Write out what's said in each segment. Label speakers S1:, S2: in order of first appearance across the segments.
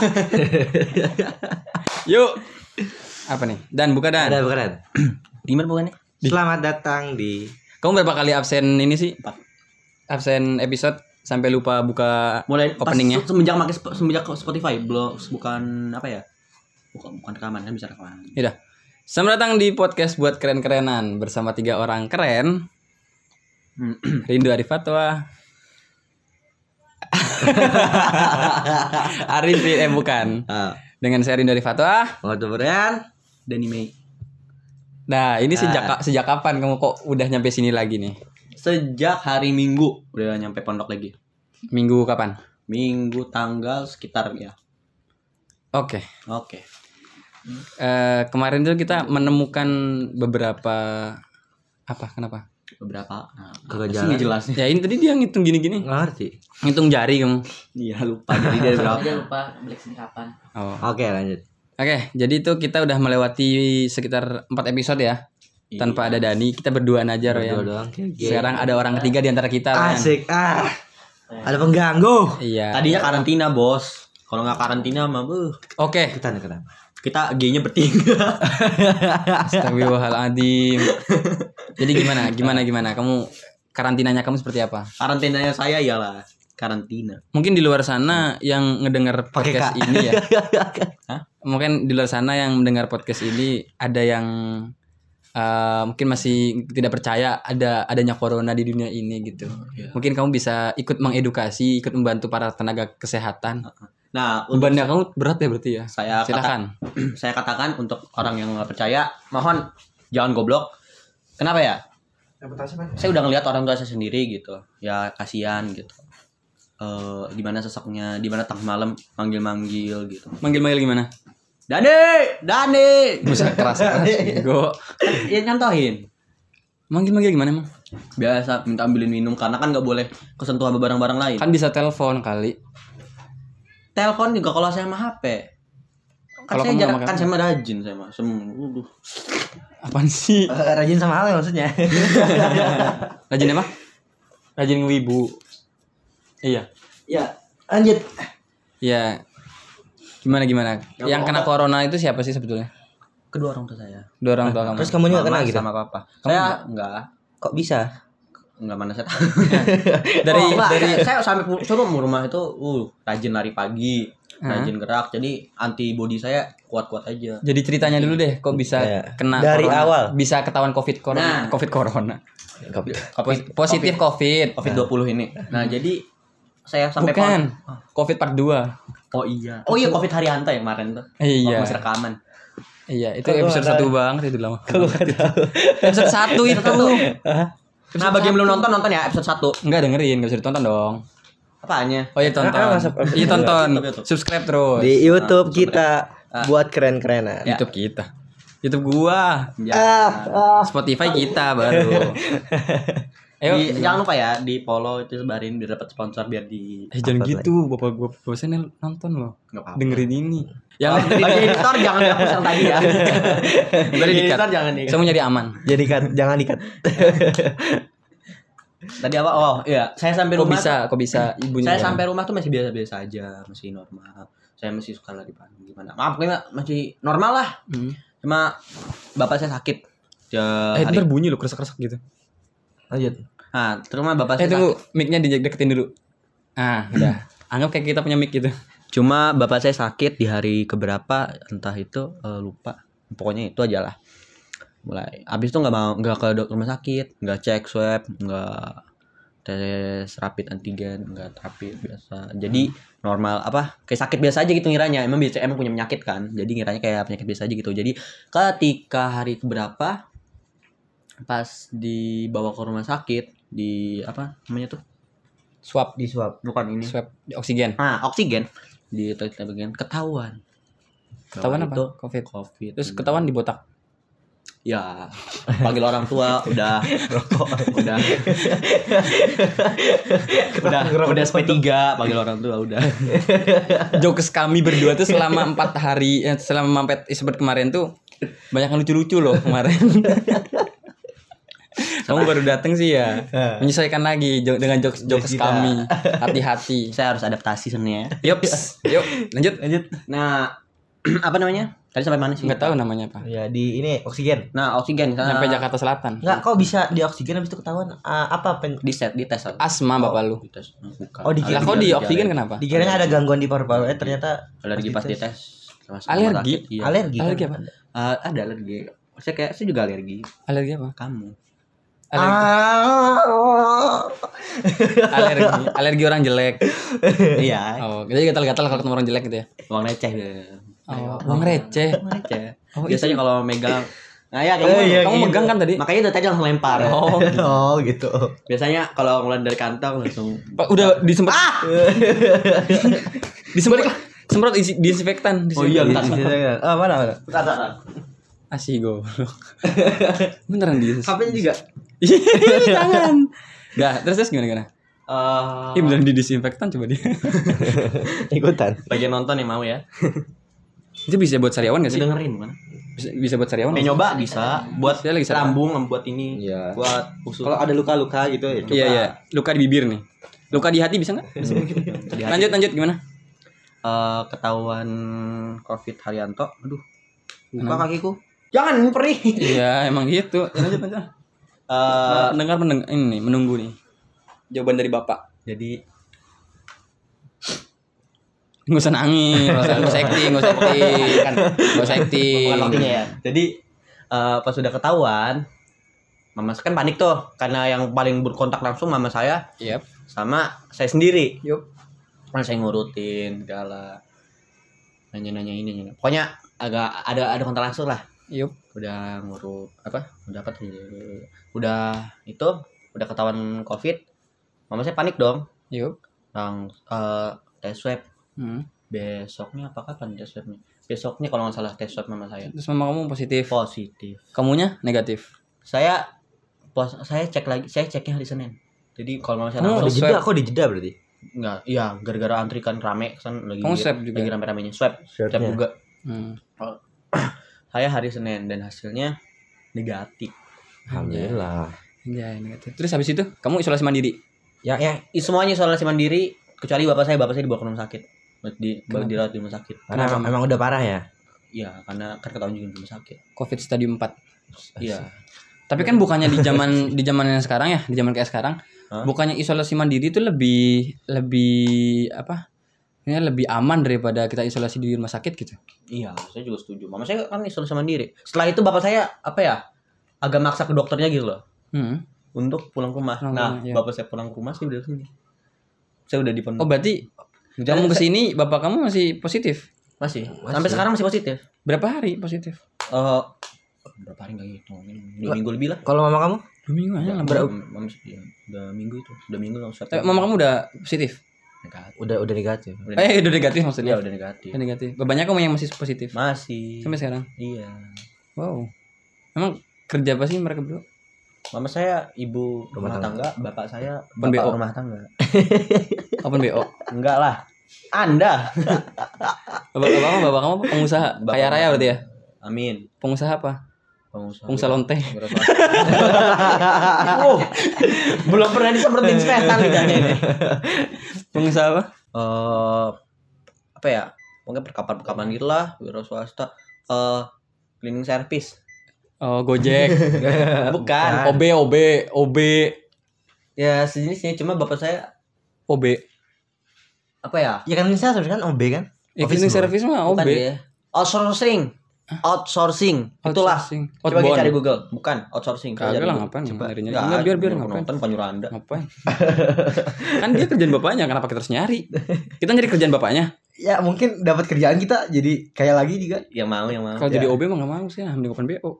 S1: Yuk. Apa nih? Dan buka dan.
S2: Ada bukan?
S3: Gimana bukannya?
S2: Selamat datang di
S1: Kamu berapa kali absen ini sih? Absen episode sampai lupa buka
S3: Mulai pas
S1: openingnya.
S3: semenjak pakai semenjak Spotify, belum bukan apa ya? Bukan bukan rekaman kan bisa rekaman.
S1: Yaudah. Selamat datang di podcast buat keren-kerenan bersama tiga orang keren.
S3: Hmm.
S1: Rindu Arif Fatwa. Arif eh bukan.
S2: Ah,
S1: Dengan saya Arif Fatwa.
S2: Waktu Brian
S3: Danny May.
S1: Nah, ini sejak
S2: Ah.
S1: sejak kapan kamu kok udah nyampe sini lagi nih?
S3: Sejak hari Minggu udah nyampe pondok lagi.
S1: Minggu kapan?
S3: Minggu tanggal sekitar ya.
S1: Oke.
S3: Oke.
S1: Eh, kemarin tuh kita menemukan beberapa apa? Kenapa?
S3: Beberapa. Nah,
S2: Kagak jalan.
S3: nggak jelasnya?
S1: Ya ini tadi dia ngitung gini-gini.
S2: ngerti.
S1: Ngitung jari kamu.
S3: Iya lupa jadi dia berapa.
S4: Dia lupa beli sini kapan.
S1: Oh.
S2: Oke lanjut.
S1: Oke, jadi itu kita udah melewati sekitar 4 episode ya. Tanpa ada Dani, kita berduaan aja Roy. ya.
S2: Berdua doang. Oke, oke.
S1: Sekarang ada orang ketiga di antara kita.
S2: Asik ah. Ada pengganggu.
S1: Iya.
S3: Tadinya karantina bos. Kalau nggak karantina mah buh.
S1: Oke.
S2: Kita nih kenapa?
S3: Kita G-nya bertiga.
S1: Astagfirullahaladzim. Jadi gimana? Gimana gimana? Kamu karantinanya kamu seperti apa?
S3: Karantinanya saya iyalah karantina.
S1: Mungkin di luar sana yang ngedengar podcast
S2: K.
S1: ini ya.
S3: Hah?
S1: Mungkin di luar sana yang mendengar podcast ini ada yang eh, mungkin masih tidak percaya ada adanya corona di dunia ini gitu.
S3: Iya.
S1: Mungkin kamu bisa ikut mengedukasi, ikut membantu para tenaga kesehatan.
S3: Nah, untuk
S1: Bebannya kamu berat ya berarti ya?
S3: saya kata,
S1: Silakan.
S3: saya katakan untuk orang yang nggak percaya, mohon jangan goblok. Kenapa ya? Saya udah ngelihat orang tua saya sendiri gitu. Ya kasihan gitu. Eh gimana sesaknya, di mana tengah malam manggil-manggil gitu.
S1: Manggil-manggil gimana?
S3: Dani, Dani.
S1: Bisa keras keras. Go.
S3: Ya nyontohin.
S1: Manggil-manggil gimana emang?
S3: Biasa minta ambilin minum karena kan nggak boleh kesentuh sama barang-barang lain.
S1: Kan bisa telepon kali.
S3: Telepon juga kalau saya mah HP. Kan
S1: Kalau
S3: saya
S1: kamu
S3: jarang, kan saya mah rajin saya mah. Sem- Waduh.
S1: Apaan sih?
S2: Rajin sama hal maksudnya.
S1: Rajin apa? Rajin ngewibu. Iya.
S2: ya, lanjut.
S1: Iya. Gimana gimana? yang kena corona itu siapa sih sebetulnya?
S3: Kedua orang tua saya.
S1: Dua orang tua kamu.
S2: Terus kamu juga kena gitu.
S3: sama papa. Saya enggak.
S2: Kok bisa?
S3: Enggak mana saya
S1: Dari
S3: Oh, enggak,
S1: dari
S3: saya, saya sampai coba mau rumah itu uh rajin lari pagi, rajin gerak. Jadi antibody saya kuat-kuat aja.
S1: jadi ceritanya dulu deh, kok bisa
S2: Iya.
S1: kena
S2: Dari
S1: corona?
S2: awal.
S1: Bisa ketahuan covid corona,
S3: Nah.
S1: covid corona.
S3: Covid
S1: Positif covid.
S3: Covid 20 ini. Nah, jadi saya sampai
S1: Bukan. Covid part 2.
S3: Oh iya. Oh iya Covid Haryanto ya kemarin tuh.
S1: Iya.
S3: Masih rekaman.
S1: Iya, itu
S2: gua
S1: episode satu
S2: tahu?
S1: banget itu lama. episode satu itu.
S3: Nah, bagi yang belum nonton nonton ya episode 1.
S1: Enggak dengerin, enggak usah ditonton dong.
S3: Apaannya?
S1: Oh iya tonton.
S2: Ah, masuk episode
S1: Iya tonton.
S3: YouTube.
S1: Subscribe terus.
S2: Di YouTube kita
S3: Ah.
S2: buat keren-kerenan.
S3: Ya.
S1: YouTube kita. YouTube gua.
S3: Ya.
S2: Ah, ah.
S1: Spotify kita baru. Ayo.
S3: Di- jangan lupa ya di follow itu sebarin biar dapat sponsor biar di
S1: Eh jangan gitu, bapak gua bosannya nonton loh. Dengerin ini.
S3: Yang
S1: Yang
S3: bagi editor jangan dihapus yang tadi ya. Bagi
S1: dikat.
S3: editor jangan di.
S1: saya mau nyari aman.
S2: Jadi kat, jangan dikat.
S3: Tadi apa? Oh iya, saya sampai
S1: Kok
S3: rumah.
S1: bisa, kok bisa ibunya?
S3: saya sampai rumah tuh masih biasa-biasa aja, masih normal. Saya masih suka lari pagi gimana. Maaf pokoknya masih normal lah.
S1: Hmm.
S3: Cuma bapak saya sakit. Ya,
S1: Eh,
S3: hari.
S1: ntar bunyi lo kresek-kresek gitu.
S2: Lanjut.
S3: Nah, terus bapak
S1: Eh
S3: saya
S1: tunggu, mic-nya dideketin dulu. Ah, udah. Anggap kayak kita punya mic gitu.
S3: Cuma bapak saya sakit di hari keberapa entah itu eh, lupa. Pokoknya itu aja lah. Mulai habis itu nggak mau nggak ke dokter rumah sakit, nggak cek swab, nggak tes rapid antigen, nggak rapid biasa. Jadi normal apa kayak sakit biasa aja gitu ngiranya. Emang biasa emang punya penyakit kan. Jadi ngiranya kayak penyakit biasa aja gitu. Jadi ketika hari keberapa pas dibawa ke rumah sakit di apa namanya tuh?
S1: Swab,
S2: Di swab.
S3: Bukan ini.
S1: swab di oksigen.
S3: Nah, oksigen di toilet bagian ketahuan.
S1: Ketahuan apa?
S3: Itu
S1: Covid.
S3: Covid.
S1: Terus ketahuan di botak.
S3: ya panggil orang tua udah rokok udah udah udah SP3 panggil orang tua udah
S1: Jokes kami berdua tuh selama empat hari, eh, selama mampet episode kemarin tuh banyak yang lucu-lucu loh kemarin. Kamu baru datang sih ya. Menyesuaikan lagi dengan jokes jokes kami. Hati-hati.
S3: Saya harus adaptasi sebenarnya.
S1: Yups. Yuk, lanjut.
S2: Lanjut.
S3: Nah, apa namanya? Tadi sampai mana sih?
S1: Enggak tahu namanya apa.
S2: Ya di ini oksigen.
S3: Nah, oksigen sana
S1: Sampai Jakarta Selatan.
S2: Enggak, kok bisa di oksigen habis itu ketahuan ah, apa pen
S3: di set di tes.
S1: Asma bapak lu.
S3: Di tes. Nah, bukan.
S2: Oh, dikira-
S1: Lah kok di oksigen kenapa?
S2: dikiranya ada gangguan di paru-paru eh ternyata
S3: alergi pas
S2: dites.
S1: Alergi?
S3: Iya.
S2: alergi kan?
S1: Alergi apa?
S3: Eh, ada alergi. Saya kayak saya juga alergi.
S1: Alergi apa?
S3: Kamu.
S1: Alergi,
S2: Ah.
S1: alergi, alergi orang jelek.
S3: iya.
S1: Oh, jadi gatal-gatal kalau ketemu orang jelek gitu ya.
S3: Uang receh deh.
S1: Oh, uang receh.
S3: Uang receh.
S1: Oh,
S3: Biasanya kalau megang Nah ya kamu,
S2: Oh, iya,
S1: Kamu
S2: gitu.
S1: megang kan tadi?
S3: makanya itu tadi langsung lempar.
S1: Oh,
S2: oh gitu.
S3: Biasanya kalau ngeluarin dari kantong langsung
S1: Pak, udah disemprot. disemprot. Semprot isi disinfektan.
S3: Oh iya, bentar.
S2: Ah, mana mana?
S3: Bentar.
S1: Asih go. Beneran di
S3: HP-nya juga.
S1: Jangan. Enggak, terus terus gimana gimana?
S3: Eh,
S1: Ih beneran di disinfektan coba dia.
S2: Ikutan.
S3: bagian nonton yang mau ya.
S1: Itu bisa buat sariawan gak sih?
S3: Dengerin mana?
S1: Bisa, bisa buat sariawan. Sih?
S3: nyoba bisa buat
S1: Saya lagi salah.
S3: lambung, buat ini,
S2: Iya.
S3: buat usus.
S2: Kalau ada luka-luka gitu ya.
S1: Iya iya. Luka di bibir nih. Luka di hati bisa nggak? Bisa. Lanjut lanjut gimana?
S3: Eh, ketahuan Covid Haryanto, aduh. Lupa
S1: Kenapa?
S3: kakiku. Jangan perih.
S1: Iya emang gitu. Ya, lanjut lanjut.
S3: Eh,
S1: Mendengar mendengar ini nih, menunggu nih. Jawaban dari bapak.
S3: jadi
S1: Nggak usah nangis, nggak usah, acting, nggak usah acting, kan, nggak usah acting.
S3: ya. Jadi eh, pas sudah ketahuan, mama saya kan panik tuh karena yang paling berkontak langsung mama saya
S1: Yap.
S3: sama saya sendiri.
S1: Yup.
S3: Kan saya ngurutin segala nanya-nanya ini, nanya. pokoknya agak ada ada kontak langsung lah.
S1: Yup.
S3: Udah ngurut apa? Udah apa tuh? Udah itu udah ketahuan covid, mama saya panik dong.
S1: Yup.
S3: Lang eh, tes swab
S1: Hmm.
S3: besoknya apa kapan tes swabnya? Besoknya kalau nggak salah tes swab mama saya
S1: Terus mama kamu positif.
S3: positif.
S1: Kamunya negatif.
S3: saya pos saya cek lagi saya ceknya hari Senin jadi kalau mau saya
S1: Kamu
S2: Oh, di jeda, kok di jeda berarti?
S3: enggak iya gara-gara antri kan rame kan lagi
S1: Kamu swab juga?
S3: lagi rame-ramenya swab swab juga
S1: Hmm.
S3: Saya hari Senin dan hasilnya negatif
S2: Alhamdulillah.
S1: Iya, negatif. Terus habis itu kamu isolasi mandiri.
S2: Ya ya
S3: semuanya isolasi mandiri kecuali bapak saya bapak saya dibawa ke rumah sakit di
S1: Kenapa?
S3: dirawat di rumah sakit
S2: karena
S1: Kenapa?
S2: emang, emang udah parah ya.
S3: iya karena kan ketahuan juga di rumah sakit
S1: Covid stadium 4.
S3: iya
S1: Tapi kan bukannya di zaman di zaman yang sekarang ya, di zaman kayak sekarang,
S3: Hah?
S1: bukannya isolasi mandiri itu lebih lebih apa? Ini lebih aman daripada kita isolasi di rumah sakit gitu.
S3: iya saya juga setuju mama saya kan isolasi mandiri setelah itu bapak saya apa ya agak maksa ke dokternya gitu loh
S1: Hmm.
S3: untuk pulang ke rumah
S1: Pulang ke
S3: nah
S1: rumah, iya.
S3: bapak saya pulang ke rumah sih udah sini saya udah di
S1: Oh, berarti kamu ke sini bapak kamu masih positif.
S3: masih.
S2: Masih.
S3: sampai sekarang masih positif
S1: Berapa hari positif?
S3: Eh berapa hari nggak gitu dua minggu lebih lah
S2: Kalau mama kamu?
S1: Dua minggu aja lah.
S3: udah, mama, udah minggu itu udah minggu
S1: Eh, mama kamu udah positif?
S3: Negatif
S2: Udah udah negatif.
S3: udah,
S1: Eh, udah negatif
S3: iya
S1: maksudnya.
S3: udah negatif
S1: Udah negatif. Banyak kamu yang masih positif
S3: masih
S1: sampai sekarang.
S3: iya
S1: Wow. Emang kerja apa sih mereka berdua?
S3: mama saya ibu rumah,
S2: Rumah
S3: tangga. bapak saya bapak
S1: BO.
S3: rumah tangga
S1: Open BO.
S3: enggak lah anda
S1: Bapak bapak kamu, bapak kamu pengusaha
S3: Bapak
S1: kaya raya berarti ya?
S3: amin
S1: Pengusaha apa?
S3: Pengusaha
S1: Pengusaha lonte.
S3: oh, belum pernah disemprotin setan lidahnya ini.
S1: Pengusaha apa?
S3: eh apa ya? Mungkin perkapan-perkapan gitu lah wira swasta. Eh cleaning service.
S1: Oh, Gojek.
S3: bukan.
S1: OB, OB, OB,
S3: ya sejenisnya. Cuma bapak saya
S1: OB.
S3: apa ya?
S2: Ya kan saya kan OB kan?
S1: Ya, cleaning service mah OB.
S3: bukan dia. Outsourcing outsourcing itulah
S1: Outsourcing.
S3: coba kita
S1: Outbound.
S3: cari Google bukan outsourcing Coba
S1: Kagak lah
S3: Google.
S1: ngapain
S3: Coba.
S1: nyari-nyari.
S3: Nggak,
S1: Enggak, biar biar ngapain.
S3: penyuruh anda
S1: Ngapain? kan dia kerjaan bapaknya, kenapa kita harus nyari? Kita nyari kerjaan bapaknya.
S2: Ya mungkin dapat kerjaan kita jadi kayak lagi juga.
S3: yang mau yang mau
S1: Kalau
S2: Ya.
S1: jadi OB mah gak mau sih, mending open BO.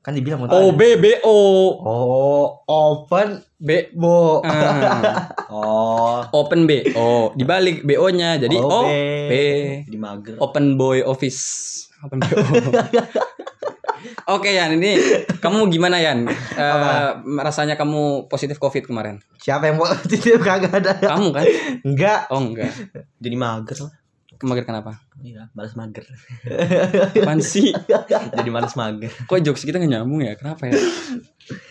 S2: Kan dibilang mau
S1: OB BO.
S2: Oh, open
S1: B
S2: bo.
S1: Ah,
S3: oh
S1: open BO dibalik BO-nya jadi O
S2: OB.
S1: B
S3: jadi mager
S1: Open Boy Office. Open BO. Oke Yan, ini kamu gimana Yan? Eh, rasanya kamu positif COVID kemarin?
S2: Siapa yang positif kagak ada.
S1: Kamu kan?
S2: Enggak.
S1: Oh enggak.
S3: jadi mager lah
S1: mager kenapa
S3: Iya, malas mager.
S1: apaan sih
S3: Jadi malas mager.
S1: kok jokes kita nggak nyambung ya kenapa ya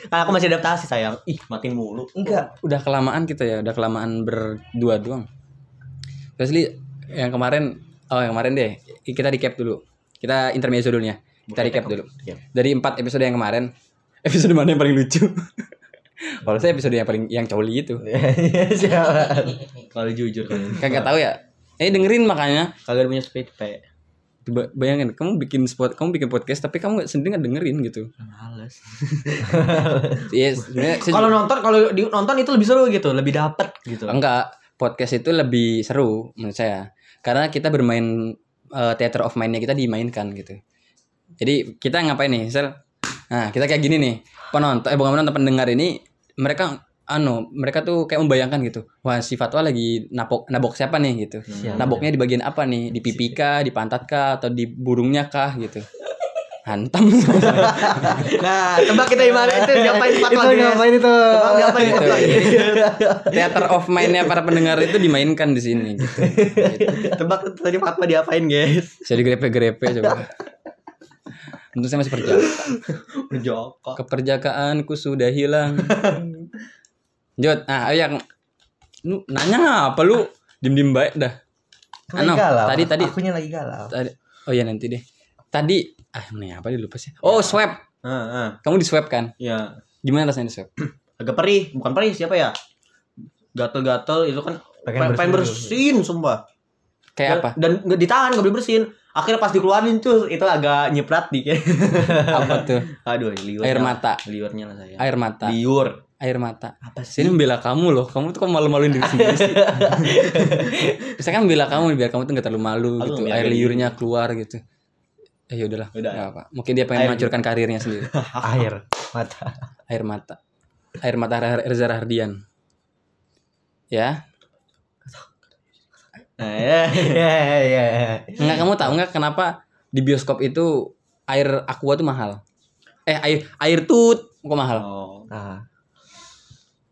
S3: Kan aku masih adaptasi sayang. Ih, matiin mulu.
S2: Enggak.
S1: udah kelamaan kita ya udah kelamaan berdua doang terus li yang kemarin oh yang kemarin deh kita recap dulu kita intermezzo dulu ya kita recap dulu
S3: Iya.
S1: dari empat episode yang kemarin episode mana yang paling lucu kalau saya episode yang paling yang coli itu
S2: Siapa?
S3: Kalau jujur kan.
S1: kagak tahu ya eh dengerin makanya
S3: Kagak punya Spotify.
S1: Ba- bayangin kamu bikin spot kamu bikin podcast tapi kamu nggak sendiri nggak dengerin gitu
S3: Males.
S1: Iya sebenarnya saya
S3: Kalau nonton kalau di nonton itu lebih seru gitu, lebih dapet gitu.
S1: Enggak, podcast itu lebih seru menurut saya. Karena kita bermain eh, theater of mind-nya kita dimainkan gitu. Jadi kita ngapain nih? Misal nah, kita kayak gini nih. Penonton eh bukan penonton pendengar ini mereka anu, mereka tuh kayak membayangkan gitu. Wah, si Fatwa lagi nabok nabok siapa nih gitu.
S2: Siapa?
S1: Naboknya di bagian apa nih? Di pipi kah, di pantat kah atau di burungnya kah gitu. Hantam.
S3: Nah, tebak kita gimana itu diapain
S2: Itu
S3: fatwa guys?
S2: ngapain itu?
S3: Tebak diapain
S1: Gitu.
S3: fatwa
S1: theater of mind-nya para pendengar itu dimainkan di sini gitu.
S3: Tebak tadi fatwa diapain guys?
S1: Saya digrepe-grepe coba. Untung saya masih perjaka.
S3: Berjokok.
S1: Keperjakaanku sudah hilang. Jod, ah yang lu nanya apa lu? Dim-dim baik dah.
S2: Kan
S1: Ano,
S2: lagi galau.
S1: tadi- tadi.
S2: Akunya lagi galau.
S1: Tadi, oh ya nanti deh. Tadi ah mana apa dia lupa sih. Oh, swab.
S3: Heeh,
S1: Kamu di swab kan?
S3: ya.
S1: Gimana rasanya di swab?
S3: Agak perih, bukan perih siapa ya? Gatel-gatel itu kan
S2: Pengen
S3: pengen, pengen
S2: bersihin.
S3: sumpah.
S1: Kayak apa?
S3: Dan nggak ditahan, nggak boleh bersihin. Akhirnya pas dikeluarin tuh itu agak nyiprat dikit.
S1: Apa tuh?
S3: Aduh, liurnya.
S1: Air mata.
S3: Liurnya lah saya.
S1: Air mata.
S3: Liur.
S1: Air mata.
S3: Apa
S1: Sini membela kamu loh. Kamu tuh kok malu-maluin diri sendiri sih? Bisa kan membela kamu biar kamu tuh gak terlalu malu
S3: Aku
S1: gitu.
S3: nggak
S1: Air liurnya keluar gitu. Eh ya udahlah.
S3: Udah.
S1: Apa. Mungkin dia pengen
S3: Air-
S1: menghancurkan karirnya sendiri.
S2: Air mata.
S1: Air mata. Air mata Reza Rahardian. Ya.
S3: Nah, ya.
S2: Ya ya.
S1: Enggak kamu tahu nggak kenapa di bioskop itu air aqua tuh mahal? Eh air air tut kok mahal?
S3: Oh.
S2: Nah.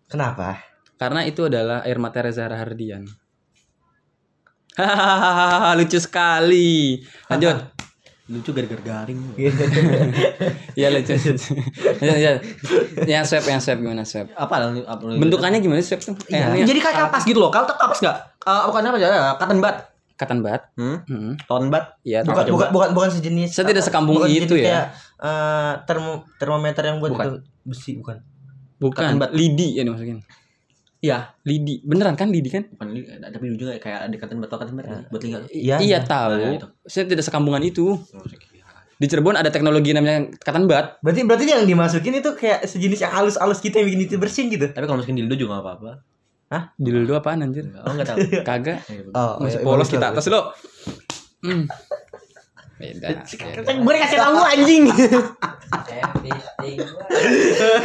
S2: Kenapa?
S1: Karena itu adalah air mata Reza Rahardian. Hahaha lucu sekali. Lanjut.
S3: Lucu gara-gara garing.
S1: Iya lucu. ya, ya. Yang swab, yang swab gimana swab?
S3: Apa apa
S1: Bentukannya gimana swab tuh? Eh,
S2: Iya.
S3: Jadi kayak kapas gitu loh. Kau tak kapas enggak? Eh bukan apa ya? Cotton bud.
S1: Katan bat.
S3: Hmm?
S1: Hmm.
S3: Cotton bud.
S1: Iya.
S2: Bukan bukan bukan bukan sejenis.
S1: Saya tidak
S2: apa,
S1: sekampung
S2: bukan
S1: itu ya.
S2: kayak, eh, termo termometer yang buat
S3: Bukan.
S2: itu besi bukan.
S1: Bukan.
S3: Bat.
S1: Lidi ya dimasukin.
S3: Iya.
S1: Lidi. Beneran kan lidi kan?
S3: Bukan li- tapi juga kayak ada tau cotton bud
S2: Ya.
S3: buat tinggal.
S2: Iya.
S1: iya
S2: iya.
S1: tahu.
S3: Nah, itu.
S1: Saya tidak sekampungan itu. Di Cirebon ada teknologi namanya katan bat.
S2: Berarti berarti yang dimasukin itu kayak sejenis yang halus-halus kita yang bikin itu bersin gitu.
S3: Tapi kalau masukin dildo juga gak apa-apa.
S1: Dildo apaan anjir?
S3: Oh enggak tahu.
S1: Kagak.
S2: Oh,
S1: Masih
S2: iya,
S1: polos kita atas lo. Hmm. Beda. beda.
S3: Gue dikasih tahu anjing.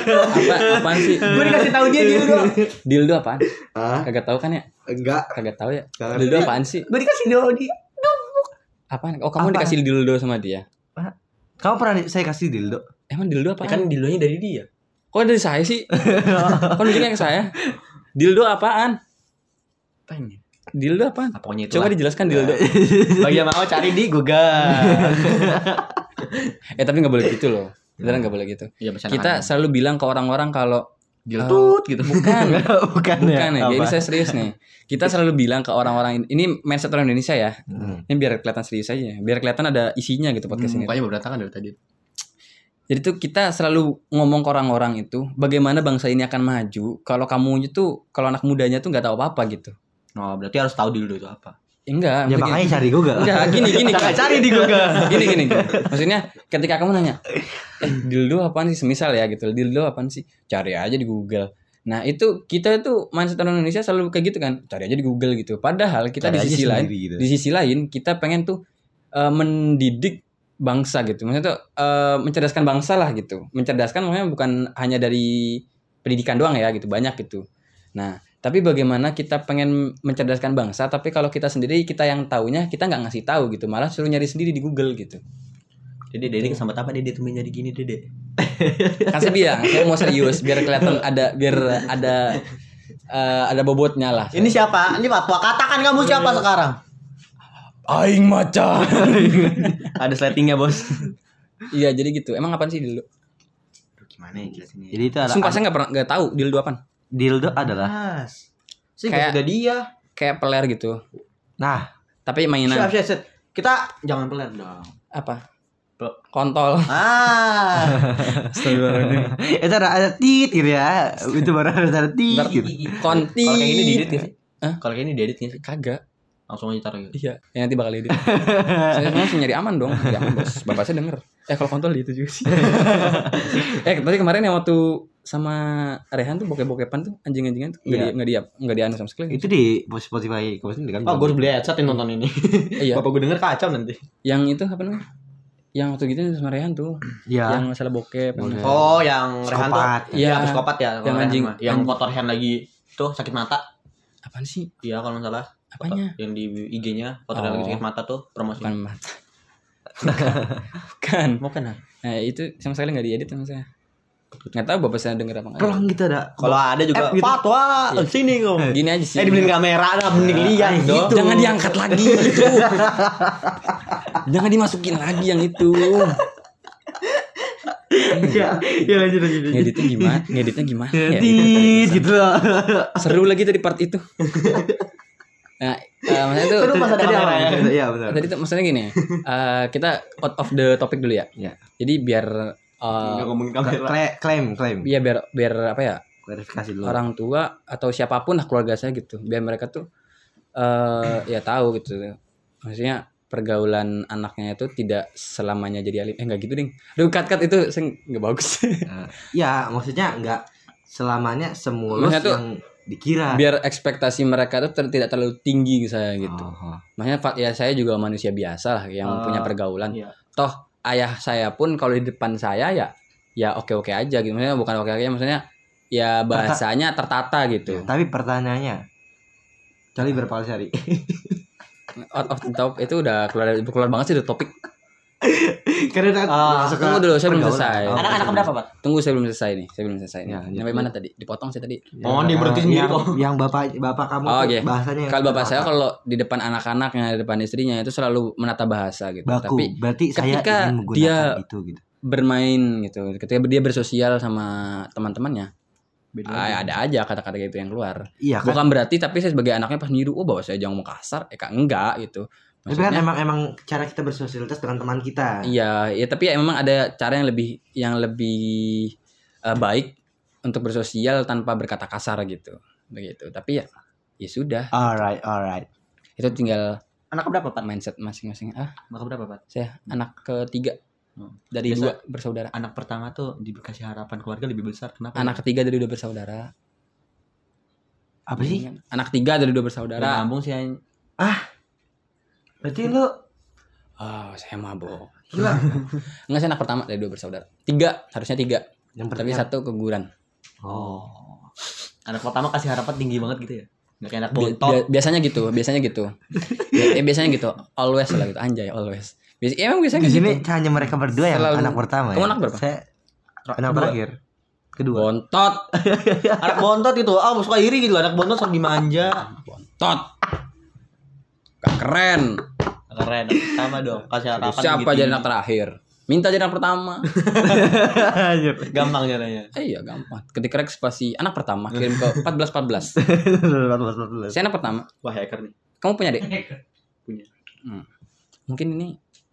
S1: Apa apaan sih?
S3: Gue dikasih tahu dia dildo.
S1: Dildo apaan?
S2: Ah,
S1: Kagak tahu kan ya?
S2: enggak.
S1: Kagak tahu ya. Dildo apaan sih?
S3: Gue dikasih tahu dia.
S1: Apaan? Oh, kamu
S2: Apa?
S1: dikasih dildo sama dia.
S2: Kamu pernah saya kasih dildo?
S1: Emang dildo
S3: Ya
S1: apaan?
S3: kan dildonya dari dia.
S1: Kok dari saya sih? Kok nunjuknya ke saya? Dildo apaan?
S3: Apanya?
S1: Dildo apaan?
S3: Nah, pokoknya itu.
S1: Coba dijelaskan dildo.
S3: Bagi yang mau cari di Google.
S1: eh tapi nggak boleh gitu loh. Beneran nggak boleh gitu.
S3: Iya, bisa
S1: Kita selalu bilang ke orang-orang kalau
S3: diltut gitu.
S1: bukan,
S2: bukan,
S1: bukan ya. Jadi
S2: Apa?
S1: saya serius nih. Kita selalu bilang ke orang-orang ini, ini mindset orang Indonesia ya.
S2: Hmm.
S1: Ini biar kelihatan serius aja. Biar kelihatan ada isinya gitu podcast ini.
S3: Mukanya berantakan dari tadi.
S1: Jadi tuh kita selalu ngomong ke orang-orang itu bagaimana bangsa ini akan maju kalau kamu itu kalau anak mudanya tuh nggak tahu apa-apa gitu.
S3: Oh, berarti harus tahu dildo itu apa.
S1: Ya, enggak,
S2: Ya makanya cari Google.
S1: enggak gini gini. Gini.
S3: cari di Google.
S1: gini gini gini. Maksudnya ketika kamu nanya, eh dildo apaan sih? Semisal ya gitu, dildo apaan sih? Cari aja di Google. Nah itu kita itu mindset orang Indonesia selalu kayak gitu kan, cari aja di Google gitu. Padahal kita
S2: Cari
S1: di sisi lain,
S2: gitu.
S1: di sisi lain kita pengen tuh eh, mendidik bangsa gitu. Maksudnya tuh eh, mencerdaskan bangsa lah gitu. Mencerdaskan maksudnya bukan hanya dari pendidikan doang ya gitu, banyak gitu. Nah tapi bagaimana kita pengen mencerdaskan bangsa, tapi kalau kita sendiri kita yang taunya kita nggak ngasih tahu gitu, malah suruh nyari sendiri di Google gitu.
S3: Dede, Dede kesambet apa Dede tuh jadi gini Dede?
S1: kan saya bilang saya mau serius biar kelihatan ada biar ada eh, ada bobotnya lah
S3: Ini siapa? Ini Fatwa. Katakan kamu siapa sekarang?
S1: Aing macan.
S2: Ada sletingnya bos.
S1: iya jadi gitu. Emang apaan sih dildo?
S3: Gimana ya jelasinnya?
S2: Jadi itu ada
S1: Sumpah saya nggak pernah nggak tahu dildo apaan.
S2: Dildo adalah.
S3: Mas. Sih
S1: Kayak-
S3: udah dia.
S1: Kayak peler gitu.
S2: Nah,
S1: Tapi mainan
S3: Siap, siap, siap. Kita jangan pelan dong.
S1: apa? Kontol.
S3: Ah.
S2: itu ada ada tit gitu ya. Itu baru ada ada tit gitu.
S1: Konti.
S3: Kalau kayak gini diedit gak sih? Kalau kayak gini diedit gak sih?
S1: Kagak.
S3: Langsung aja taruh gitu.
S1: Iya, ya nanti bakal edit. saya langsung nyari aman dong, nyari aman bos. Bapak saya denger. Eh kalau kontol itu juga sih. eh tadi kemarin yang waktu sama Rehan tuh bokep-bokepan tuh anjing-anjingan tuh nggak
S2: Iya.
S1: di nggak di nggak sama sekali.
S2: Itu di Spotify kemarin kan.
S3: Oh, gue harus beli headset yang nonton ini.
S1: iya.
S3: Bapak gue denger kacau nanti.
S1: Yang itu apa namanya? Yang waktu gitu sama Rehan tuh,
S2: Iya.
S1: yang masalah bokep.
S3: Oh, yang Rehan tuh.
S2: Psikopat.
S1: Iya.
S3: Psikopat ya.
S1: Yang
S3: kalau Rehan
S1: anjing-
S3: mah. Yang
S1: anjing.
S3: kotor hand lagi tuh sakit mata.
S1: Apaan sih?
S3: Iya, kalau nggak salah.
S1: Apanya?
S3: Yang di IG-nya kotor hand lagi
S1: Oh.
S3: sakit mata tuh promosi.
S1: Bukan mata. Bukan.
S3: Mau kan?
S1: Nah itu sama sekali nggak diedit sama saya. Nggak tahu bapak saya denger apa nggak.
S2: Pelang gitu ada.
S3: Kalau ada juga
S2: App gitu.
S3: fatwa
S1: Iya.
S3: sini kau.
S1: Gini aja sih.
S3: Eh dibeliin kamera dah mending lihat
S2: eh,
S3: dong.
S2: gitu.
S1: Jangan diangkat lagi itu. Jangan dimasukin lagi yang itu.
S2: Iya, iya lanjut lanjut.
S1: Ngeditnya gimana? Ngeditnya gimana? Ya,
S2: Tit gitu loh.
S1: Seru lagi tadi part itu. Nah, eh, maksudnya itu
S3: Seru pas ada
S2: Tadi
S3: kamera
S2: apa?
S3: ya.
S2: Iya benar.
S1: tadi tuh maksudnya gini. eh, kita out of the topic dulu ya.
S2: Iya.
S1: Jadi biar eh,
S3: ngomongin kamera.
S2: Kla- Klaim, klaim.
S1: ya biar biar apa ya?
S2: Klarifikasi dulu.
S1: orang tua atau siapa pun lah keluarga saya gitu biar mereka tuh eh ya tahu gitu maksudnya pergaulan anaknya itu tidak selamanya jadi alim eh nggak gitu ding Duh cut cut itu saya nggak bagus
S2: Ya, maksudnya enggak selamanya semulus
S1: Maksudnya tuh-
S2: yang dikira.
S1: biar ekspektasi mereka tuh ter- tidak terlalu tinggi ke saya gitu
S2: Oh, oh.
S1: maksudnya Pak, ya saya juga manusia biasa lah yang
S3: Ah,
S1: punya pergaulan
S3: iya.
S1: toh ayah saya pun kalau di depan saya ya ya oke oke aja gitu. Maksudnya bukan oke oke maksudnya ya bahasanya tertata gitu.
S2: Ya, tapi pertanyaannya Cali berapa kali sehari?
S1: out of the top itu udah keluar keluar banget sih dari topik
S2: Karena
S3: Ah,
S2: ke
S1: tunggu dulu, saya belum selesai.
S2: Oh,
S3: Anak-anak berapa, Pak?
S1: Tunggu saya belum selesai nih, saya belum selesai nih.
S2: Ya, lanjut.
S1: Sampai mana tadi? Dipotong saya tadi.
S3: Oh, dia berhenti sendiri
S2: yang,
S3: kok.
S2: Yang bapak bapak kamu
S1: Oh,
S2: bahasanya
S1: Kalau bapak saya kalau di depan anak-anaknya, di depan istrinya itu selalu menata bahasa gitu.
S2: baku.
S1: Tapi
S2: Berarti saya
S1: ketika
S2: ingin menggunakan
S1: dia-
S2: itu gitu.
S1: bermain gitu. Ketika dia bersosial sama teman-temannya,
S3: Beda
S1: ah, ada aja kata-kata gitu yang keluar.
S2: Iya kan.
S1: Bukan berarti tapi saya sebagai anaknya pas niru, oh bapak saya jangan mau kasar, eh kak enggak gitu.
S2: Tapi kan
S1: Maksudnya,
S2: emang emang cara kita bersosialitas dengan teman kita.
S1: Iya, ya tapi ya memang ada cara yang lebih yang lebih eh, baik untuk bersosial tanpa berkata kasar gitu. Begitu. Tapi ya ya sudah,
S2: Alright, alright.
S1: itu tinggal
S3: Anak berapa, Pak?
S1: mindset masing-masing. Ah,
S3: Anak berapa, Pak?
S1: saya anak ketiga
S3: Hmm.
S1: dari
S3: Biasa-
S1: dua bersaudara.
S3: Anak pertama tuh dikasih harapan keluarga lebih besar. Kenapa?
S1: Anak ketiga dari dua bersaudara.
S2: Apa sih?
S1: Anak tiga dari dua bersaudara.
S3: nyambung sih yang
S2: Berarti lu
S1: Oh, saya mabok.
S2: gila.
S1: Enggak saya anak pertama dari dua bersaudara. Tiga, harusnya tiga.
S2: yang
S1: Tapi
S2: pertama.
S1: satu keguguran.
S3: Oh. Anak pertama kasih harapan tinggi banget gitu ya. Gak kayak anak bontot.
S1: bi- biasanya gitu, biasanya gitu. Ya, eh, biasanya gitu. Always lah gitu, anjay always. Biasa, ya, emang biasanya
S2: di sini
S1: gitu.
S2: hanya mereka berdua yang
S1: Selalu-
S2: anak pertama
S1: Kamu
S2: ya.
S1: anak berapa?
S2: Saya anak
S3: Kedua.
S2: terakhir. Kedua.
S1: Bontot,
S3: anak bontot itu. Ah, suka iri gitu. Anak bontot sok dimanja.
S1: bontot. Gak keren.
S3: Keren. Pertama dong. Kasih harapan
S1: Siapa
S3: tinggi-tinggi.
S1: jadi anak terakhir? Minta jadi anak pertama.
S2: Anjir.
S3: Gampang caranya.
S1: eh, iya gampang. Ketika spasi anak pertama kirim ke 14 14.
S2: 14 14.
S1: Saya anak pertama.
S3: Wah, hacker nih.
S1: Kamu punya dek?
S3: Punya.
S1: Hmm. Mungkin ini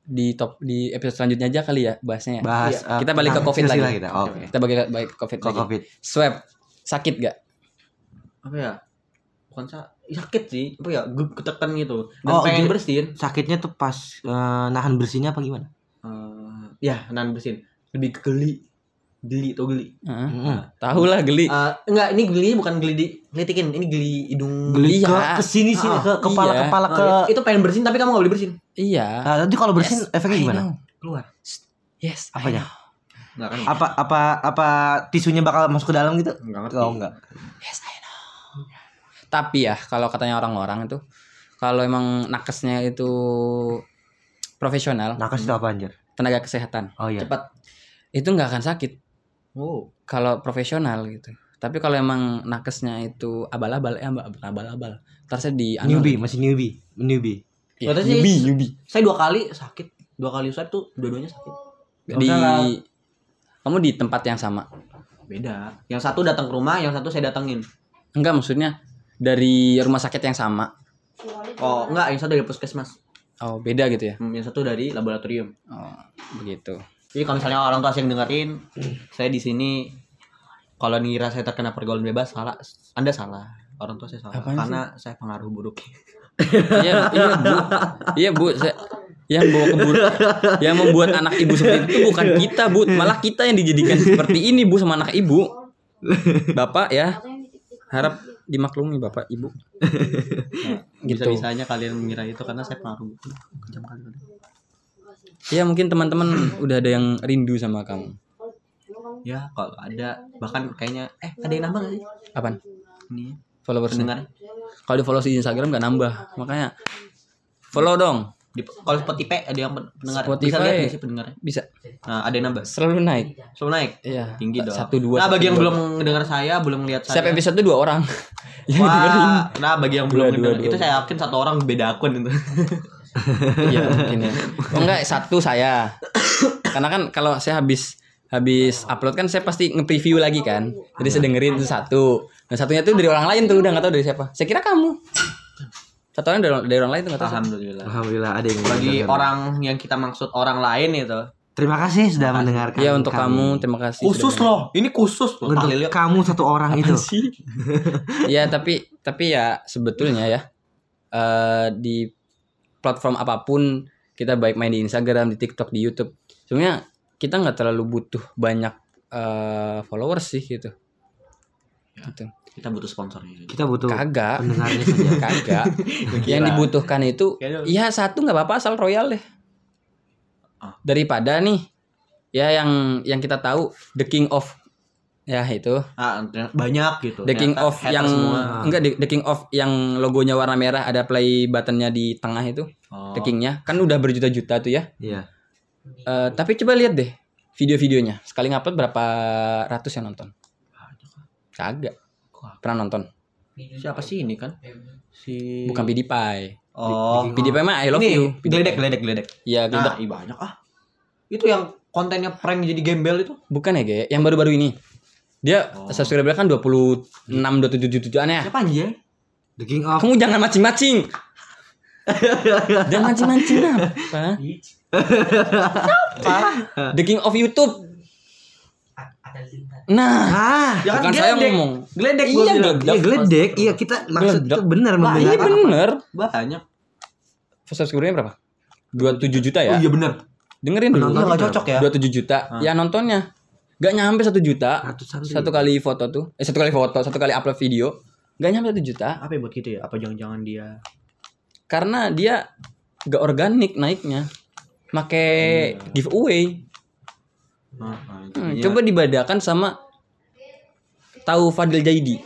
S1: di top di episode selanjutnya aja kali ya bahasnya. ya.
S2: Bahas
S1: Iya.
S2: eh,
S1: kita balik ke
S2: tentang
S1: covid lagi.
S2: kita. Oke.
S1: Kita balik balik ke covid
S2: Ke
S1: lagi.
S2: Covid.
S1: Swab sakit gak?
S3: Apa ya? Bukan sa sakit sih. Apa ya? Gue ketekan gitu. Dan
S2: Oh,
S3: pengen
S2: jadi-
S3: bersihin.
S2: Sakitnya tuh pas eh, nahan bersihnya apa gimana?
S3: Eh, ya, nan bersihin. Lebih ke geli. Geli atau geli.
S1: Heeh.
S2: Mm-mm.
S1: Tahu lah geli.
S3: Eh, enggak, ini geli bukan geli di gelitikin. Ini geli hidung.
S2: Geli ke
S1: Iya.
S2: ke sini sini
S3: Ah,
S2: ke kepala
S1: iya.
S2: kepala
S3: Ah,
S2: ke
S3: itu pengen bersihin tapi kamu gak boleh bersihin.
S1: Iya.
S2: Nah, nanti kalau bersihin
S1: Yes,
S2: efeknya
S1: I
S2: gimana?
S1: know.
S3: Keluar.
S1: Yes.
S2: Apanya?
S3: Enggak kan?
S2: Apa apa apa tisunya bakal masuk ke dalam gitu?
S3: Enggak ngerti.
S2: Oh enggak.
S1: Yes, I know. Tapi ya kalau katanya orang-orang itu kalau emang nakesnya itu profesional,
S2: Nakes itu apa anjir?
S1: tenaga kesehatan,
S2: Oh iya.
S3: Cepat.
S1: itu nggak akan sakit
S3: Oh.
S1: kalau profesional gitu. Tapi kalau emang nakesnya itu abal-abal, ya mbak bukan abal-abal. Ntar saya di anu
S2: Newbie, masih newbie. Newbie.
S3: Katanya sih-
S1: newbie, newbie.
S3: Saya dua kali sakit. Dua kali swab tuh dua-duanya sakit.
S1: Di
S2: salah.
S1: kamu di tempat yang sama.
S3: Beda. Yang satu datang ke rumah, yang satu saya datengin.
S1: Enggak maksudnya dari rumah sakit yang sama.
S3: Oh, enggak, yang satu dari puskesmas.
S1: Oh, beda gitu ya.
S3: Hmm, Yang satu dari laboratorium.
S1: Oh, begitu.
S3: Jadi kalau misalnya orang tua yang dengerin, saya di sini kalau ngira saya terkena pergaulan bebas salah. Anda salah. Orang tua saya salah.
S1: Apaan sih?
S3: karena saya pengaruh buruk.
S1: Iya, iya, Bu. Iya, Bu. Saya, yang bawa ke Bu- yang membuat anak ibu seperti itu bukan kita, Bu. Malah kita yang dijadikan seperti ini, Bu, sama anak ibu. Bapak ya, harap dimaklumi Bapak, Ibu. Nah, gitu.
S3: Bisa-bisanya kalian mengira itu karena saya pengaruh. Kejam.
S1: Ya, mungkin teman-teman udah ada yang rindu sama kamu.
S3: Ya, kalau ada bahkan kayaknya eh ada yang nambah gak sih?
S1: Apaan?
S3: Ini
S1: Followers
S3: pendengar.
S1: Kalau di follow di Instagram gak nambah. Makanya follow dong.
S3: Di, kalau Spotify ada yang pen- pendengar. Bisa
S1: Spotify.
S3: lihat nggak sih pendengarnya?
S1: Bisa.
S3: Nah, ada yang nambah.
S1: Selalu naik.
S3: Selalu naik.
S1: Iya.
S3: Tinggi dong.
S1: Satu dua.
S3: Nah, bagi yang belum mendengar saya, belum melihat saya.
S1: Setiap episode tuh dua orang.
S3: Wah, nah bagi yang belum
S1: dua.
S3: itu saya yakin satu orang beda akun itu.
S1: Iya mungkin ya. Oh enggak satu saya. Karena kan kalau saya habis habis upload kan saya pasti nge-preview lagi kan. Jadi saya dengerin itu satu. Nah satunya tuh dari orang lain tuh udah nggak tahu dari siapa. Saya kira kamu. Satu orang dari, dari orang lain tuh nggak tahu.
S3: Alhamdulillah.
S4: Alhamdulillah ada yang
S3: Bagi orang yang kita maksud orang lain itu.
S4: Terima kasih sudah mendengarkan.
S1: Iya untuk
S4: kami.
S1: kamu terima kasih.
S3: Khusus loh. Ini khusus loh.
S4: Untuk
S3: Tahlil.
S4: kamu satu orang itu.
S1: Apaan sih? ya tapi tapi ya sebetulnya ya eh di platform apa pun kita baik main di Instagram, di TikTok, di YouTube. Sebenarnya kita nggak terlalu butuh banyak eh, followers sih gitu. Gitu.
S3: Kita butuh sponsornya.
S4: Kita butuh
S1: Kagak,
S4: pendengarnya saja.
S1: kagak. Yang dibutuhkan itu ya satu nggak apa-apa asal royal deh.
S3: Ah.
S1: Daripada nih ya yang yang kita tahu the king of ya itu
S3: Ah, banyak gitu.
S1: The King
S3: Ternyata
S1: of yang
S3: semua.
S1: enggak the, The King of yang logonya warna merah ada play buttonnya di tengah itu
S3: Oh.
S1: The Kingnya kan udah berjuta-juta tuh ya
S4: Iya.
S1: Eh, tapi coba lihat deh video-videonya sekali ngupload berapa ratus yang nonton kagak pernah nonton
S3: Siapa sih ini kan? Si
S1: bukan PewDiePie
S3: Oh.
S1: PewDiePie mah I love
S3: ini
S1: you
S3: geledek geledek geledek.
S1: ya
S3: Nah,
S1: gledek.
S3: ih banyak ah. Itu yang kontennya prank jadi gembel itu.
S1: bukan ya Ge yang baru-baru ini dia
S3: Oh.
S1: subscriber kan 26 27 jutaan ya
S3: Siapa anjir?
S4: The King of
S1: kamu jangan mancing-mancing jangan mancing-mancing apa The King of YouTube Nah,
S4: Ah,
S3: Ya
S1: bukan saya ngomong.
S3: Geledek
S1: Iya,
S3: gua bilang.
S4: iya geledek. Iya kita maksud itu benar
S1: Nah, iya bener.
S3: Banyak.
S1: Subscribernya berapa? 27 juta ya?
S3: Oh iya bener.
S1: Dengerin dulu.
S3: Iya nggak cocok ya.
S1: 27 juta. Ya nontonnya Gak nyampe satu juta. Satu kali foto tuh. Eh satu kali foto, satu kali upload video. Gak nyampe satu juta.
S3: Apa ya buat gitu ya? Apa jangan-jangan dia
S1: Karena dia gak organik naiknya. Make giveaway.
S3: Nah, nah,
S1: Hmm, coba dibadakan sama tahu Fadil Jaidi.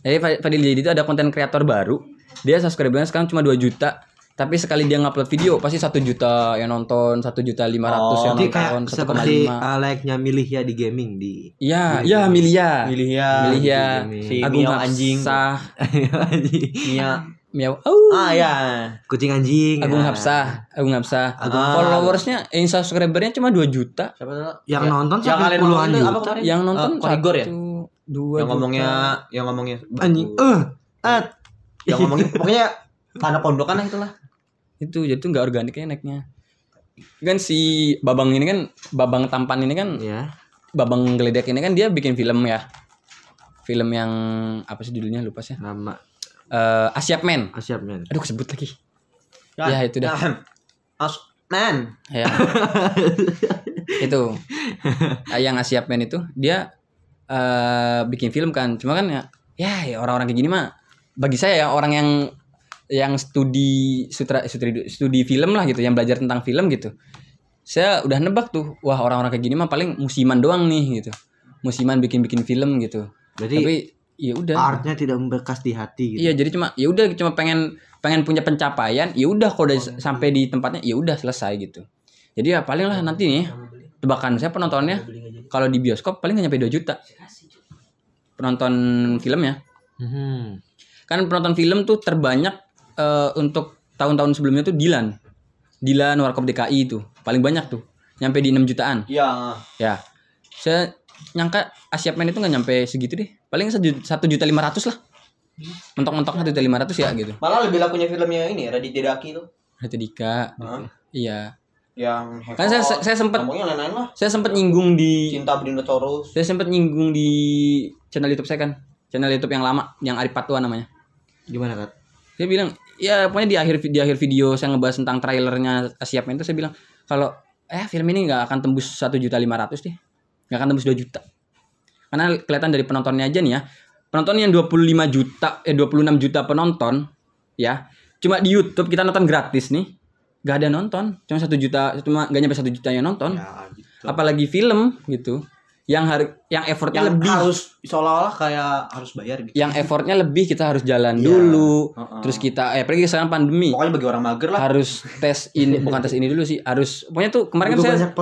S1: Jadi Fa- Fadil Jaidi itu ada konten kreator baru. Dia subscribernya sekarang cuma 2 juta. Tapi sekali dia ngupload video pasti satu juta yang nonton, satu juta lima ratus
S3: Oh,
S1: yang nonton, satu koma
S4: seperti
S1: lima.
S4: layaknya milih ya di gaming di
S1: Iya, iya Milia.
S3: Milih ya.
S1: Milih ya.
S3: Si
S1: Agung
S3: anjing.
S1: Hafsah.
S3: Mia.
S1: Miau. Oh.
S3: Ah ya.
S4: kucing anjing.
S1: Agung
S4: ya.
S1: Hafsah, Agung Hafsah.
S3: Ah.
S1: Followersnya, yang subscribernya cuma 2 juta.
S3: Siapa tuh?
S4: Yang
S3: Ya,
S4: nonton
S3: yang
S4: sampai
S3: kalian
S4: puluhan
S3: apa
S4: juta.
S3: kemarin?
S1: Yang nonton
S3: Eh, Korigor ya?
S1: dua
S3: Yang
S1: juta.
S3: ngomongnya yang ngomongnya
S4: Anjing. Eh, eh.
S3: yang ngomongnya pokoknya tanah pondokan lah itulah.
S1: itu jadi tuh nggak organiknya naiknya kan si babang ini kan babang tampan ini kan
S4: Ya.
S1: babang geledek ini kan dia bikin film ya film yang apa sih judulnya lupa sih
S4: Nama
S1: Eh Asiap Man
S4: Asyap men.
S1: aduh kesebut lagi. Ya, itu dah.
S3: As man.
S1: ya. Itu. Eh, yang Asiap Man itu dia eh bikin film kan. Cuma kan ya ya ya orang-orang kayak gini mah bagi saya ya orang yang yang studi sutra studi, studi film lah gitu yang belajar tentang film gitu. Saya udah nebak tuh wah orang-orang kayak gini mah paling musiman doang nih gitu. Musiman bikin-bikin film gitu.
S4: Berarti
S1: tapi ya udah
S4: artnya tidak membekas di hati gitu.
S1: iya jadi cuma ya udah cuma pengen pengen punya pencapaian ya udah kalau udah sampai di tempatnya ya udah selesai gitu jadi ya paling lah nanti nih tebakan saya penontonnya kalau di bioskop paling nggak nyampe 2 juta penonton film ya
S4: Hmm.
S1: kan penonton film tuh terbanyak eh, untuk tahun-tahun sebelumnya tuh Dilan. Dilan Warkop DKI itu paling banyak tuh. Nyampe di 6 jutaan.
S3: Iya.
S1: Ya. Saya nyangka Asiapmen itu nggak nyampe segitu deh. Paling satu juta lima ratus lah. Mentok-mentok satu juta lima ratus ya gitu.
S3: Malah lebih lakunya filmnya ini Raditya Daki tuh.
S1: Itu Dika.
S3: Hah?
S1: Iya.
S3: Yang
S1: Kan saya saya sempat
S3: ngomongnya lain-lain lah.
S1: saya sempat nyinggung di
S3: Cinta Berdinosaurus.
S1: saya sempat nyinggung di channel YouTube saya kan. Channel YouTube yang lama, yang Arif Patwa namanya.
S2: Gimana Kat?
S1: Dia bilang, ya pokoknya di akhir di akhir video saya ngebahas tentang trailernya Asiapmen itu saya bilang kalau eh film ini nggak akan tembus satu juta lima ratus deh, nggak akan tembus 2 juta. Karena kelihatan dari penontonnya aja nih ya, penonton yang 25 juta, eh 26 juta penonton, ya, cuma di YouTube kita nonton gratis nih, nggak ada nonton, cuma satu juta, cuma nggak nyampe satu juta yang nonton.
S2: Ya, gitu.
S1: Apalagi film gitu, yang hari, yang effortnya
S3: Yang
S1: lebih,
S3: harus seolah-olah kayak harus bayar gitu.
S1: yang effortnya lebih kita harus jalan
S2: Iya.
S1: dulu,
S3: Heeh.
S1: terus kita, eh apalagi sekarang pandemi,
S3: Pokoknya bagi orang mager lah.
S1: harus tes ini bukan tes ini dulu sih harus pokoknya tuh kemarin kan saya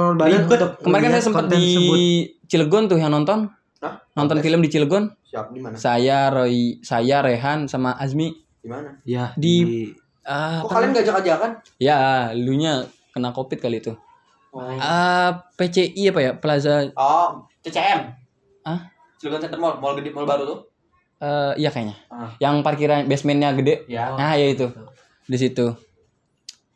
S1: kemarin kan saya sempat di
S2: tersebut.
S1: Cilegon tuh yang nonton
S3: Hah?
S1: nonton film di Cilegon
S3: Siap di mana?
S1: saya Roy saya Rehan sama Azmi
S3: Di mana?
S2: Ya,
S1: Di-
S2: di,
S1: ah
S3: Kok kalian gak ajak-ajakan?
S1: ya lu nya kena covid kali itu
S3: Oh.
S1: ah PCI apa ya Plaza
S3: Oh, CCM.
S1: Ah?
S3: Cilegon Center Mall, mall gede, mall baru tuh.
S1: eh iya kayaknya
S3: Ah.
S1: yang parkiran basementnya gede
S3: Ya.
S1: nah ya itu di situ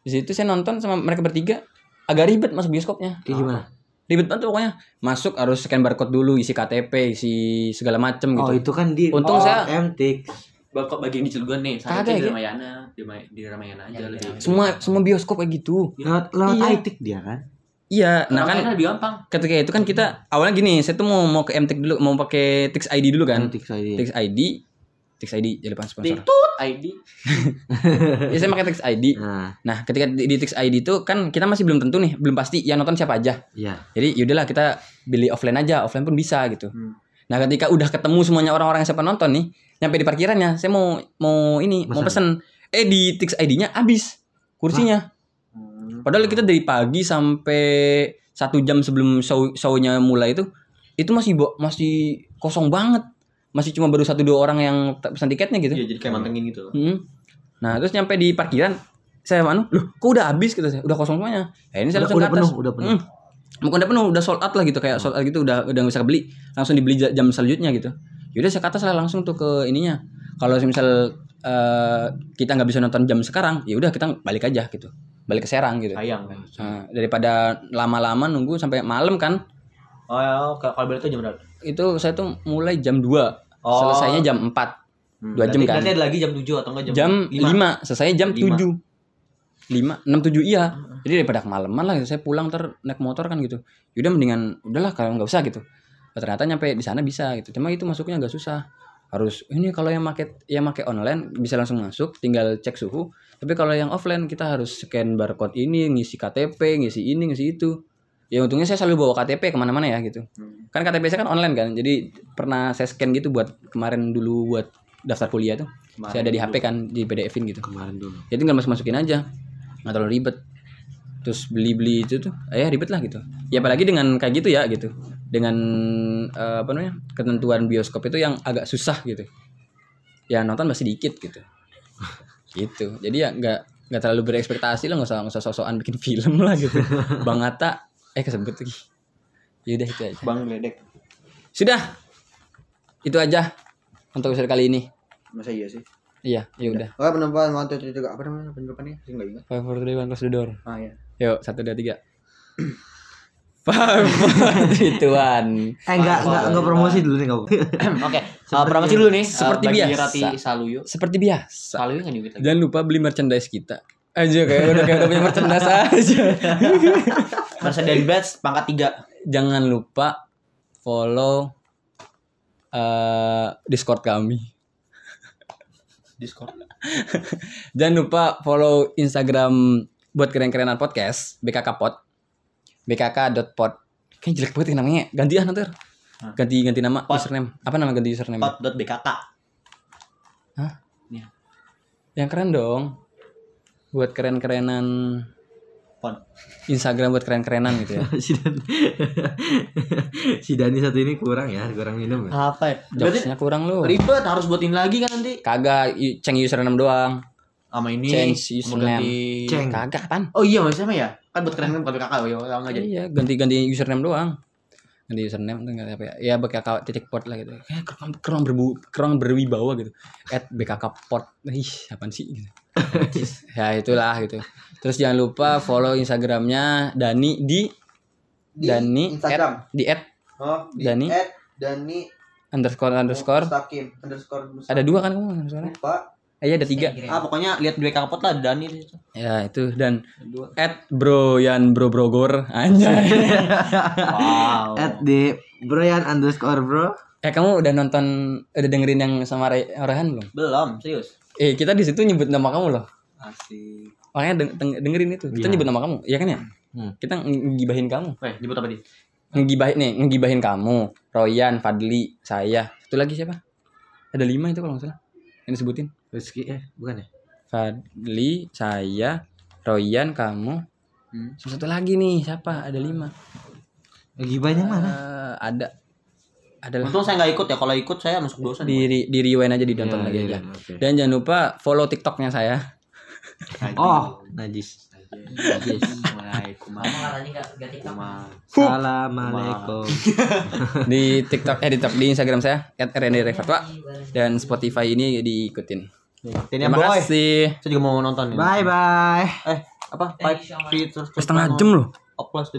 S1: di situ saya nonton sama mereka bertiga agak ribet masuk bioskopnya
S2: kayak gimana?
S1: Ribet banget tuh pokoknya masuk harus scan barcode dulu isi KTP isi segala macem gitu
S2: Oh, itu kan di
S1: Untung
S2: oh,
S1: saya-
S2: MTX.
S5: Kok bagian di Cilegon nih,
S1: Kagak
S5: saya di
S1: ya?
S5: Ramayana, di, di Ramayana aja lebih.
S1: semua semua bioskop kayak gitu
S2: Lewat lewat
S1: Iya.
S2: iTik dia kan?
S1: iya nah kan
S5: Ramayana lebih gampang.
S1: ketika itu kan kita awalnya gini saya tuh mau mau ke MTik dulu mau pakai Tix ID dulu kan
S2: MTX ID.
S1: Tix ID Tix ID jadi depan sponsor.
S5: Tut ID.
S1: ya saya pakai Tix ID
S2: Nah,
S1: nah ketika di, di Tix ID itu kan kita masih belum tentu nih belum pasti yang nonton siapa aja.
S2: Ya.
S1: jadi yaudahlah kita beli offline aja offline pun bisa gitu.
S3: Hmm.
S1: nah ketika udah ketemu semuanya orang-orang yang siapa nonton nih nyampe di parkirannya saya mau mau ini mau pesen. Eh di Tix ID-nya habis kursinya. Padahal kita dari pagi sampai satu jam sebelum show show-nya mulai itu itu masih masih kosong banget masih cuma baru satu dua orang yang pesan tiketnya gitu
S3: Iya, jadi kayak mantengin gitu loh.
S1: Hmm. Nah terus nyampe di parkiran saya anu, loh kok udah habis gitu saya, udah kosong semuanya. Ya ini saya
S2: Udah-
S1: langsung
S2: udah
S1: ke atas.
S2: penuh, udah penuh.
S1: Hmm. Bukan udah penuh, udah sold out lah gitu kayak sold out gitu udah udah nggak bisa beli, langsung dibeli ja- jam selanjutnya gitu. Yaudah saya ke atas lah langsung tuh ke ininya. Kalau misal eh, kita nggak bisa nonton jam sekarang, ya udah kita balik aja gitu, balik ke Serang gitu.
S3: Sayang kan.
S1: Nah, daripada lama-lama nunggu sampai malam kan,
S3: Oh, ya, kalau kalau beli itu jam berapa?
S1: itu saya tuh mulai jam 2
S3: Oh.
S1: selesainya jam 4 dua jam kan?
S3: Berarti ada lagi jam 7 atau enggak jam
S1: jam
S3: 5.
S1: 5 selesai jam
S3: Lima.
S1: 7 5 6 7 iya. Jadi daripada kemalaman lah saya pulang ter naik motor kan gitu. Yaudah mendingan udahlah kalau nggak usah gitu. Oh, ternyata nyampe di sana bisa gitu. Cuma itu masuknya agak susah. Harus ini kalau yang make yang make online bisa langsung masuk tinggal cek suhu. Tapi kalau yang offline kita harus scan barcode ini ngisi KTP ngisi ini ngisi itu ya untungnya saya selalu bawa KTP ke mana-mana ya gitu. Kan KTP saya kan online kan jadi pernah saya scan gitu buat kemarin dulu buat daftar kuliah tuh. Saya ada di HP kan di PDF-in gitu.
S2: Kemarin dulu.
S1: ya tinggal masuk masukin aja nggak terlalu ribet. Terus beli beli itu tuh ya ribet lah gitu. Ya apalagi dengan kayak gitu ya gitu. Dengan eh, apa namanya ketentuan bioskop itu yang agak susah gitu. Ya nonton masih dikit gitu. Gitu. Jadi ya nggak nggak terlalu berekspektasi lah nggak usah nggak usah sosokan bikin film lah gitu. Bang Atta eh kesebut lagi yaudah itu aja
S3: Bang Ledek.
S1: sudah itu aja untuk episode kali ini
S3: Masa iya sih?
S1: iya ya udah
S3: Oh, penempatan waktu itu juga apa namanya penerapannya? Saya enggak ingat.
S1: five four three one close the door
S3: Ah ya.
S1: Yuk, satu, dua, tiga. Five, four, three, two, one.
S2: Eh enggak enggak enggak promosi dulu nih kamu.
S5: Oke, promosi dulu nih.
S1: Seperti
S5: bagi
S1: biasa. Seperti biasa.
S5: Saluyo juga lagi.
S1: Jangan lupa beli merchandise kita. Aja kayak udah kayak udah punya merchandise aja.
S3: Mercedes Benz pangkat 3.
S1: Jangan lupa follow eh Discord kami.
S3: Discord.
S1: Jangan lupa follow Instagram buat keren-kerenan podcast BKK Pod. BKK.pod. Kayaknya jelek banget ya namanya. Ganti ah nanti. Ganti ganti nama
S3: Pod.
S1: username. Apa nama ganti username?
S3: Pot.bkk.
S1: Yang keren dong. Buat keren-kerenan
S3: Pod.
S1: Instagram buat keren-kerenan gitu ya.
S2: si Dani. si Dani satu ini kurang ya, kurang minum ya.
S3: Apa ya? Berarti
S1: Jokesnya kurang lu.
S3: ribet harus buatin lagi kan nanti.
S1: Kagak ceng username doang.
S3: sama ini
S1: Change username.
S3: ganti
S4: Ceng.
S1: Kagak pan.
S3: oh iya masih sama ya kan buat keren kan bukan kakak oh iya nggak jadi
S1: Iya, ganti-ganti username doang. Ganti username tuh nggak apa ya. Ya BKK titik pot lah gitu. Kayak kerong kerong berbu kerong berwibawa gitu. At BKK pot. Ih, apaan sih gitu. Ya itulah gitu. Terus jangan lupa follow Instagramnya Dani di,
S2: Di
S1: Dani
S2: Instagram.
S1: at, di at
S2: Oh, di
S1: Dani.
S2: at Dani
S1: underscore underscore.
S2: Mustakim underscore Mustakim.
S1: Ada dua kan kamu underscore?
S2: Lupa.
S1: Eh, iya ada tiga.
S3: ah pokoknya lihat dua kakak pot lah Dani di situ
S1: Ya itu dan
S3: dua
S1: at Broyan Bro Brogor anjay.
S3: wow
S4: At di Brian underscore bro.
S1: eh kamu udah nonton udah dengerin yang sama Rehan belum?
S3: belum serius
S1: Eh kita di situ nyebut nama kamu loh.
S3: asik
S1: Makanya deng- deng- dengerin itu. Kita
S4: Iya.
S1: nyebut nama kamu, iya kan ya?
S4: Hmm.
S1: Kita ngegibahin kamu.
S3: eh nyebut apa di
S1: Ngegibahin nih, ngegibahin kamu, Royan, Fadli, saya. Satu lagi siapa? Ada lima itu kalau nggak salah. Yang disebutin.
S4: Rizky eh bukan ya?
S1: Fadli, saya, Royan, kamu.
S3: Hmm.
S1: Satu lagi nih, siapa? Ada lima.
S4: Gibahnya mana?
S1: Eh, ada. Adalah
S3: untung saya nggak ikut ya kalau ikut saya masuk dosa
S1: di di rewind aja ditonton
S4: Ya,
S1: lagi aja.
S4: oke.
S1: Dan jangan lupa follow TikToknya saya.
S4: Oh, najis.
S3: Assalamualaikum
S5: tiktok.
S4: Assalamualaikum.
S1: di TikTok eh di TikTok di Instagram saya @renderefatwa dan Spotify ini diikutin.
S3: Ini
S1: Terima
S3: boy
S1: kasih.
S3: saya juga mau nonton nih
S4: Bye bye.
S3: eh apa five feet terus
S1: Setengah jam loh.
S3: Oplos